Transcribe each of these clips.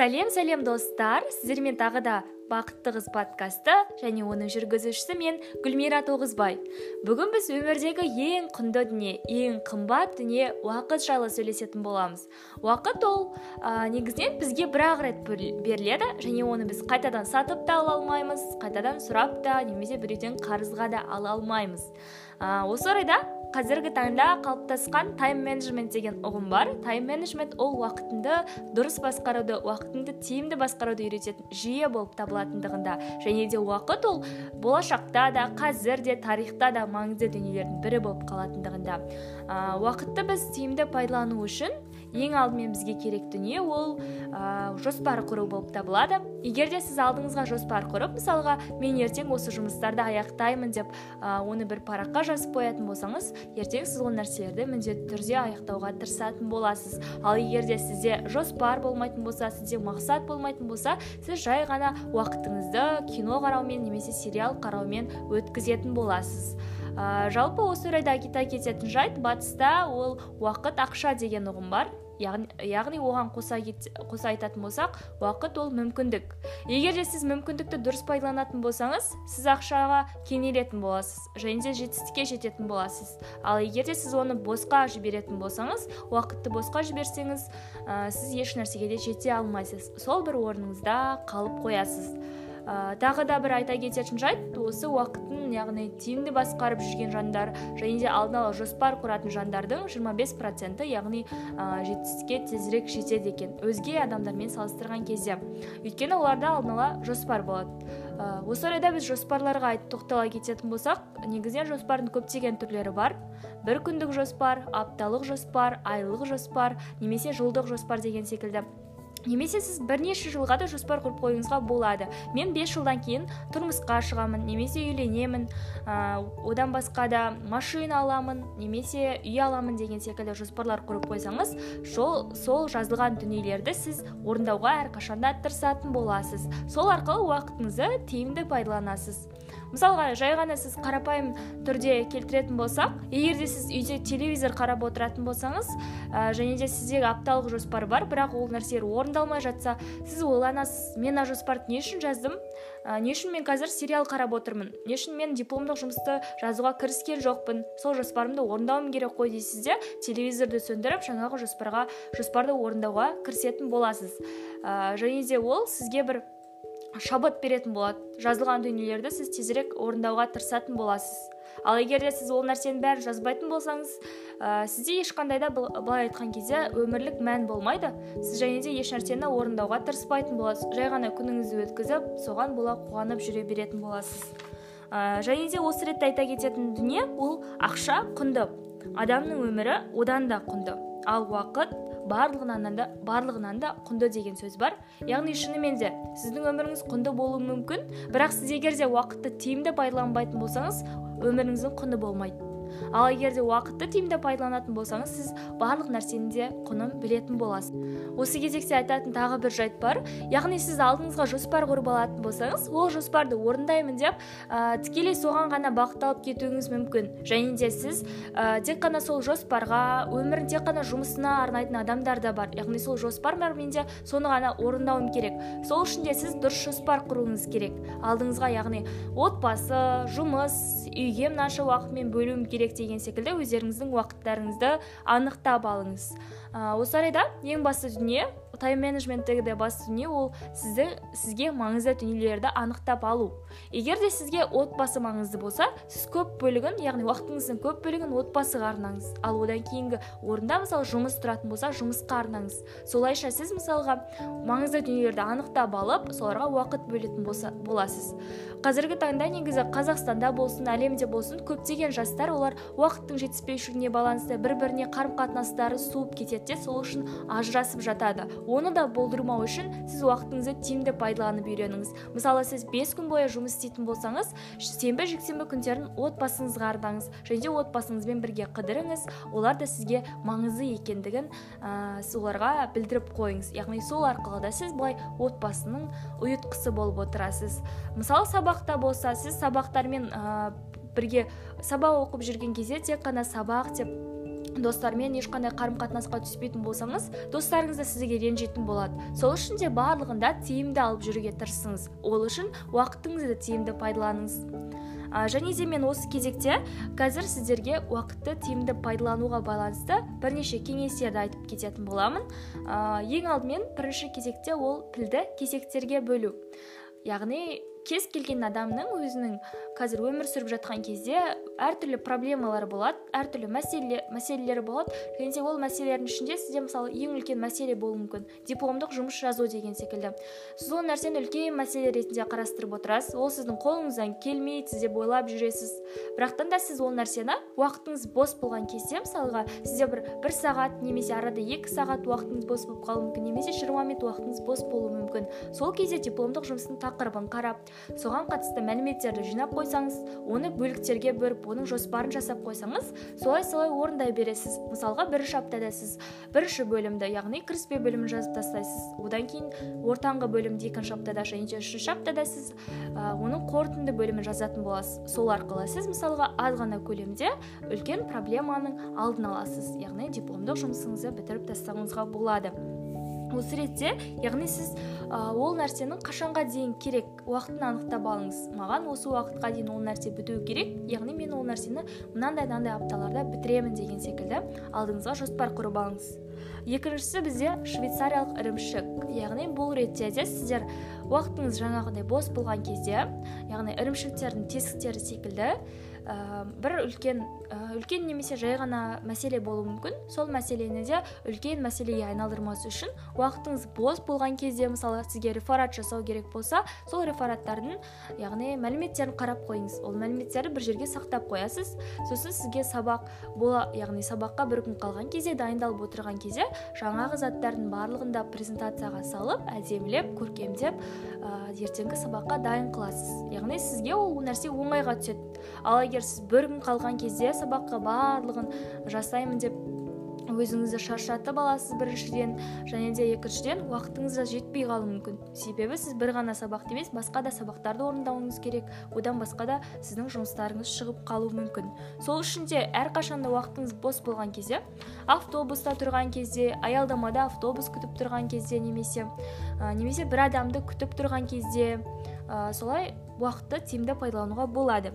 сәлем сәлем достар. Сіздермен тағы да бақытты қыз подкасты және оның жүргізушісі мен гүлмира тоғызбай. Бүгін біз өмірдегі ең құнды дүние ең қымбат дүние уақыт жайлы сөйлесетін боламыз. Уақыт ол ә, негізінен бізге бір ақ рет беріледі және оны біз қайтадан сатып та ала алмаймыз қайтадан сұрап та немесе біреуден қарызға да ала алмаймыз. Ә, осы орайда қазіргі таңда қалыптасқан тайм менеджмент деген ұғым бар. Тайм менеджмент ол уақытыңды дұрыс басқаруды уақытыңды тиімді басқаруды үйрететін жүйе болып табылатындығында. Және де уақыт ол болашақта да қазір де тарихта да маңызды дүниелердің бірі болып қалатындығында. Ә, уақытты біз тиімді пайдалану үшін ең алдымен бізге керек дүние ол ә, жоспар құру болып табылады. Егер де сіз алдыңызға жоспар құрып мысалға мен ертең осы жұмыстарды аяқтаймын деп ә, оны бір параққа жазып қоятын болсаңыз ертең сіз ол нәрселерді міндетті түрде аяқтауға тырысатын боласыз. Ал егер де сізде жоспар болмайтын болса сізде мақсат болмайтын болса сіз жай ғана уақытыңызды кино қараумен немесе сериал қараумен өткізетін боласыз. Ә, жалпы осы орайда айта кететін жайт батыста ол уақыт ақша деген ұғым бар. Яғни, оған қоса, қоса айтатын болсақ уақыт ол мүмкіндік. Егер де сіз мүмкіндікті дұрыс пайдаланатын болсаңыз сіз ақшаға кенелетін боласыз және де жетістікке жететін боласыз. Ал егер де сіз оны босқа жіберетін болсаңыз уақытты босқа жіберсеңіз ә, сіз еш нәрсеге де жете алмайсыз. Сол бір орныңызда қалып қоясыз. Ә, тағы да бір айта кететін жайт осы уақытын яғни тиімді басқарып жүрген жандар және де алдын ала жоспар құратын жандардың 25 проценті яғни ә, жетістікке тезірек жетеді екен. Өзге адамдармен салыстырған кезде өйткені оларда алдын ала жоспар болады. Ә, осы орайда біз жоспарларға тоқтала кететін болсақ негізінен жоспардың көптеген түрлері бар. Бір күндік жоспар апталық жоспар айлық жоспар немесе жылдық жоспар деген секілді. Немесе сіз бірнеше жылға да жоспар құрып қоюыңызға болады. Мен бес жылдан кейін тұрмысқа шығамын немесе үйленемін ә, одан басқа да машина аламын немесе үй аламын деген секілді жоспарлар құрып қойсаңыз сол, сол жазылған дүниелерді сіз орындауға әрқашанда тырысатын боласыз. Сол арқылы уақытыңызды тиімді пайдаланасыз. Мысалға жай ғана сіз қарапайым түрде келтіретін болсақ егер де сіз үйде телевизор қарап отыратын болсаңыз ә, және де сіздегі апталық жоспар бар бірақ ол нәрселер орындалмай жатса сіз ойланасыз мен мына жоспарды не үшін жаздым? Ә, не үшін мен қазір сериал қарап отырмын? Не үшін мен дипломдық жұмысты жазуға кіріскен жоқпын? Сол жоспарымды орындауым керек қой дейсіз де телевизорды сөндіріп жаңағы жоспарға жоспарды орындауға кірісетін боласыз. Ә, және де ол сізге бір шабыт беретін болады. Жазылған дүниелерді сіз тезірек орындауға тырысатын боласыз. Ал егер де сіз ол нәрсенің бәрін жазбайтын болсаңыз ә, сізде ешқандай да былай айтқан кезде өмірлік мән болмайды. Сіз және де еш нәрсені орындауға тырыспайтын боласыз. Жай ғана күніңізді өткізіп соған бола қуанып жүре беретін боласыз. Ә, және де осы ретте айта кететін дүние ол ақша құнды. Адамның өмірі одан да құнды. Ал уақыт барлығынан да барлығынан да құнды деген сөз бар. Яғни шынымен де сіздің өміріңіз құнды болуы мүмкін бірақ сіз егер де уақытты тиімді пайдаланбайтын болсаңыз өміріңіздің құны болмайды. Ал егер де уақытты тиімді пайдаланатын болсаңыз сіз барлық нәрсенің де құнын білетін боласыз. осы кезекте айтатын тағы бір жайт бар. яғни сіз алдыңызға жоспар құрып алатын болсаңыз ол жоспарды орындаймын деп ә, тікелей соған ғана бағытталып кетуіңіз мүмкін. және де сіз ә, тек қана сол жоспарға өмірін тек қана жұмысына арнайтын адамдар да бар. яғни сол жоспар бар менде соны ғана орындауым керек. сол үшін де сіз дұрыс жоспар құруыңыз керек. алдыңызға яғни отбасы жұмыс үйге мынанша уақытмен бөлуім керек деген секілді өздеріңіздің уақыттарыңызды анықтап алыңыз. Ә, осы орайда ең басты дүние тайм менеджменттегі басты дүние ол сізді сізге маңызды дүниелерді анықтап алу. Егер де сізге отбасы маңызды болса сіз көп бөлігін яғни уақытыңыздың көп бөлігін отбасыға арнаңыз. Ал одан кейінгі орында мысалы жұмыс тұратын болса жұмысқа арнаңыз. Солайша сіз мысалға маңызды дүниелерді анықтап алып соларға уақыт бөлетін болса, боласыз. Қазіргі таңда негізі қазақстанда болсын әлемде болсын көптеген жастар олар уақыттың жетіспеушілігіне байланысты бір біріне қарым қатынастары суып кетеді де сол үшін ажырасып жатады. Оны да болдырмау үшін сіз уақытыңызды тиімді пайдаланып үйреніңіз. Мысалы сіз бес күн бойы жұмыс істейтін болсаңыз сенбі жексенбі күндерін отбасыңызға арнаңыз. Және де отбасыңызбен бірге қыдырыңыз олар да сізге маңызды екендігін ә, соларға білдіріп қойыңыз. Яғни сол арқылы да сіз былай отбасының ұйытқысы болып отырасыз. Мысалы сабақта болса сіз сабақтармен ә, бірге сабақ оқып жүрген кезде тек қана сабақ деп достармен ешқандай қарым қатынасқа түспейтін болсаңыз достарыңыз да сізге ренжитін болады. Сол үшін де барлығында тиімді алып жүруге тырысыңыз. Ол үшін уақытыңызды тиімді пайдаланыңыз. Ә, және де мен осы кезекте қазір сіздерге уақытты тиімді пайдалануға байланысты бірнеше кеңестерді айтып кететін боламын. Ә, ең алдымен бірінші кезекте ол тілді кезектерге бөлу. Яғни кез келген адамның өзінің қазір өмір сүріп жатқан кезде әртүрлі проблемалары болады әртүрлі мәселе мәселелері болады. Және де ол мәселелердің ішінде сізде мысалы ең үлкен мәселе болуы мүмкін. Дипломдық жұмыс жазу деген секілді. Сіз ол нәрсені үлкен мәселе ретінде қарастырып отырасыз. Ол сіздің қолыңыздан келмейді деп ойлап жүресіз. Бірақтан да сіз ол нәрсені уақытыңыз бос болған кезде мысалға сізде бір бір сағат немесе арада екі сағат уақытыңыз бос болып қалуы мүмкін немесе жиырма минут уақытыңыз бос болуы мүмкін. Сол кезде дипломдық жұмыстың тақырыбын қарап соған қатысты мәліметтерді жинап қойсаңыз оны бөліктерге бөліп оның жоспарын жасап қойсаңыз солай солай орындай бересіз. Мысалға бірінші аптада сіз бірінші бөлімді яғни кіріспе бөлімін жазып тастайсыз. Одан кейін ортаңғы бөлімді екінші аптада және де үшінші аптада сіз ә, оның қорытынды бөлімін жазатын боласыз сол арқылы сіз мысалға аз ғана көлемде үлкен проблеманың алдын аласыз. Яғни дипломдық жұмысыңызды бітіріп тастауыңызға болады. Осы ретте яғни сіз ә, ол нәрсенің қашанға дейін керек уақытын анықтап алыңыз. Маған осы уақытқа дейін ол нәрсе бітуі керек. Яғни мен ол нәрсені мынандай мынандай апталарда бітіремін деген секілді алдыңызға жоспар құрып алыңыз. Екіншісі бізде швейцариялық ірімшік. Яғни бұл ретте де сіздер уақытыңыз жаңағыдай бос болған кезде яғни ірімшіктердің тесіктері секілді ә, бір үлкен ә, үлкен немесе жай ғана мәселе болуы мүмкін. Сол мәселені де үлкен мәселеге айналдырмас үшін уақытыңыз бос болған кезде мысалы сізге реферат жасау керек болса сол рефераттардың яғни мәліметтерін қарап қойыңыз. Ол мәліметтерді бір жерге сақтап қоясыз. Сосын сізге сабақ бола яғни сабаққа бір күн қалған кезде дайындалып отырған кезде жаңағы заттардың барлығын да презентацияға салып әдемілеп көркемдеп ә, ертеңгі сабаққа дайын қыласыз. Яғни сізге ол нәрсе оңайға түседі. Ал егер сіз бір күн қалған кезде сабаққа барлығын жасаймын деп өзіңізді шаршатып аласыз біріншіден және де екіншіден уақытыңыз да жетпей қалуы мүмкін. Себебі сіз бір ғана сабақты емес басқа да сабақтарды орындауыңыз керек. Одан басқа да сіздің жұмыстарыңыз шығып қалуы мүмкін. Сол үшін де әрқашанда уақытыңыз бос болған кезде автобуста тұрған кезде аялдамада автобус күтіп тұрған кезде немесе ә, немесе бір адамды күтіп тұрған кезде ә, солай уақытты тиімді пайдалануға болады.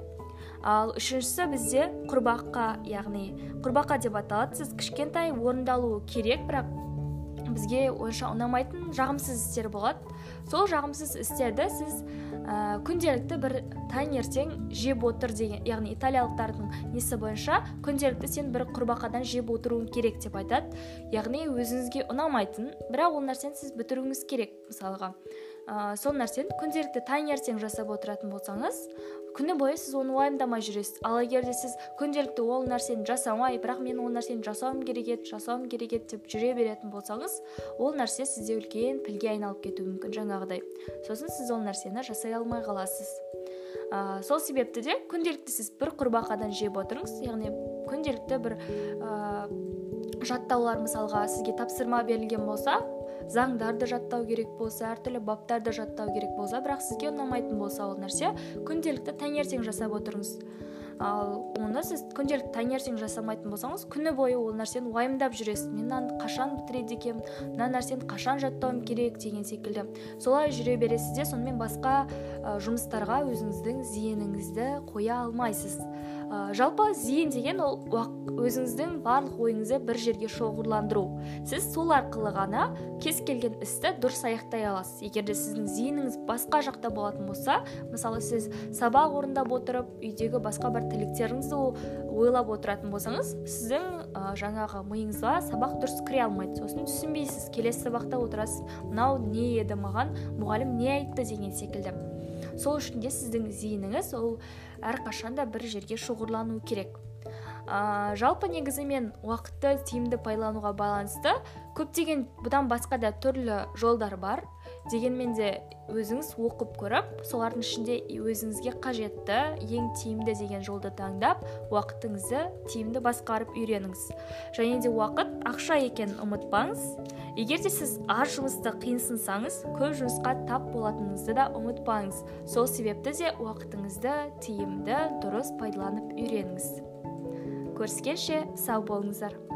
Ал үшіншісі бізде құрбаққа яғни құрбаққа деп аталады. Сіз кішкентай орындалуы керек бірақ бізге онша ұнамайтын жағымсыз істер болады. Сол жағымсыз істерді сіз ә, күнделікті бір таңертең жеп отыр деген яғни италиялықтардың несі бойынша күнделікті сен бір құрбақадан жеп отыруың керек деп айтады. Яғни өзіңізге ұнамайтын бірақ ол нәрсені сіз бітіруіңіз керек мысалға. Ә, сол нәрсені күнделікті таңертең жасап отыратын болсаңыз күні бойы сіз оны уайымдамай жүресіз. Ал егер де сіз күнделікті ол нәрсені жасамай бірақ мен ол нәрсені жасауым керек еді жасауым керек еді деп жүре беретін болсаңыз ол нәрсе сізде үлкен пілге айналып кетуі мүмкін жаңағыдай. Сосын сіз ол нәрсені жасай алмай қаласыз. Ә, сол себепті де күнделікті сіз бір құрбақадан жеп отырыңыз. Яғни күнделікті бір ә, жаттаулар мысалға сізге тапсырма берілген болса заңдарды жаттау керек болса әртүрлі баптарды жаттау керек болса бірақ сізге ұнамайтын болса ол нәрсе күнделікті таңертең жасап отырыңыз. Ал оны сіз күнделікті таңертең жасамайтын болсаңыз күні бойы ол нәрсені уайымдап жүресіз. Мен мынаны қашан бітіреді екенмін мына нәрсені қашан жаттауым керек деген секілді. Солай жүре бересіз де сонымен басқа ә, жұмыстарға өзіңіздің зейініңізді қоя алмайсыз. Ә, жалпы зейін деген ол өзіңіздің барлық ойыңызды бір жерге шоғырландыру. Сіз сол арқылы ғана кез келген істі дұрыс аяқтай аласыз. Егер де сіздің зейініңіз басқа жақта болатын болса мысалы сіз сабақ орындап отырып үйдегі басқа бір тілектеріңізді ойлап отыратын болсаңыз сіздің ә, жаңағы миыңызға сабақ дұрыс кіре алмайды. Сосын түсінбейсіз. Келесі сабақта отырасыз. Мынау не еді маған? Мұғалім не айтты деген секілді. Сол үшін де сіздің зейініңіз ол әрқашанда бір жерге шоғырлануы керек. Ә, жалпы негізі мен уақытты тиімді пайдалануға байланысты көптеген бұдан басқа да түрлі жолдар бар. Дегенмен де өзіңіз оқып көріп солардың ішінде өзіңізге қажетті ең тиімді деген жолды таңдап уақытыңызды тиімді басқарып үйреніңіз. Және де уақыт ақша екенін ұмытпаңыз. Егер де сіз аз жұмысты қиынсынсаңыз көп жұмысқа тап болатыныңызды да ұмытпаңыз. Сол себепті де уақытыңызды тиімді дұрыс пайдаланып үйреніңіз. Көріскенше сау болыңыздар.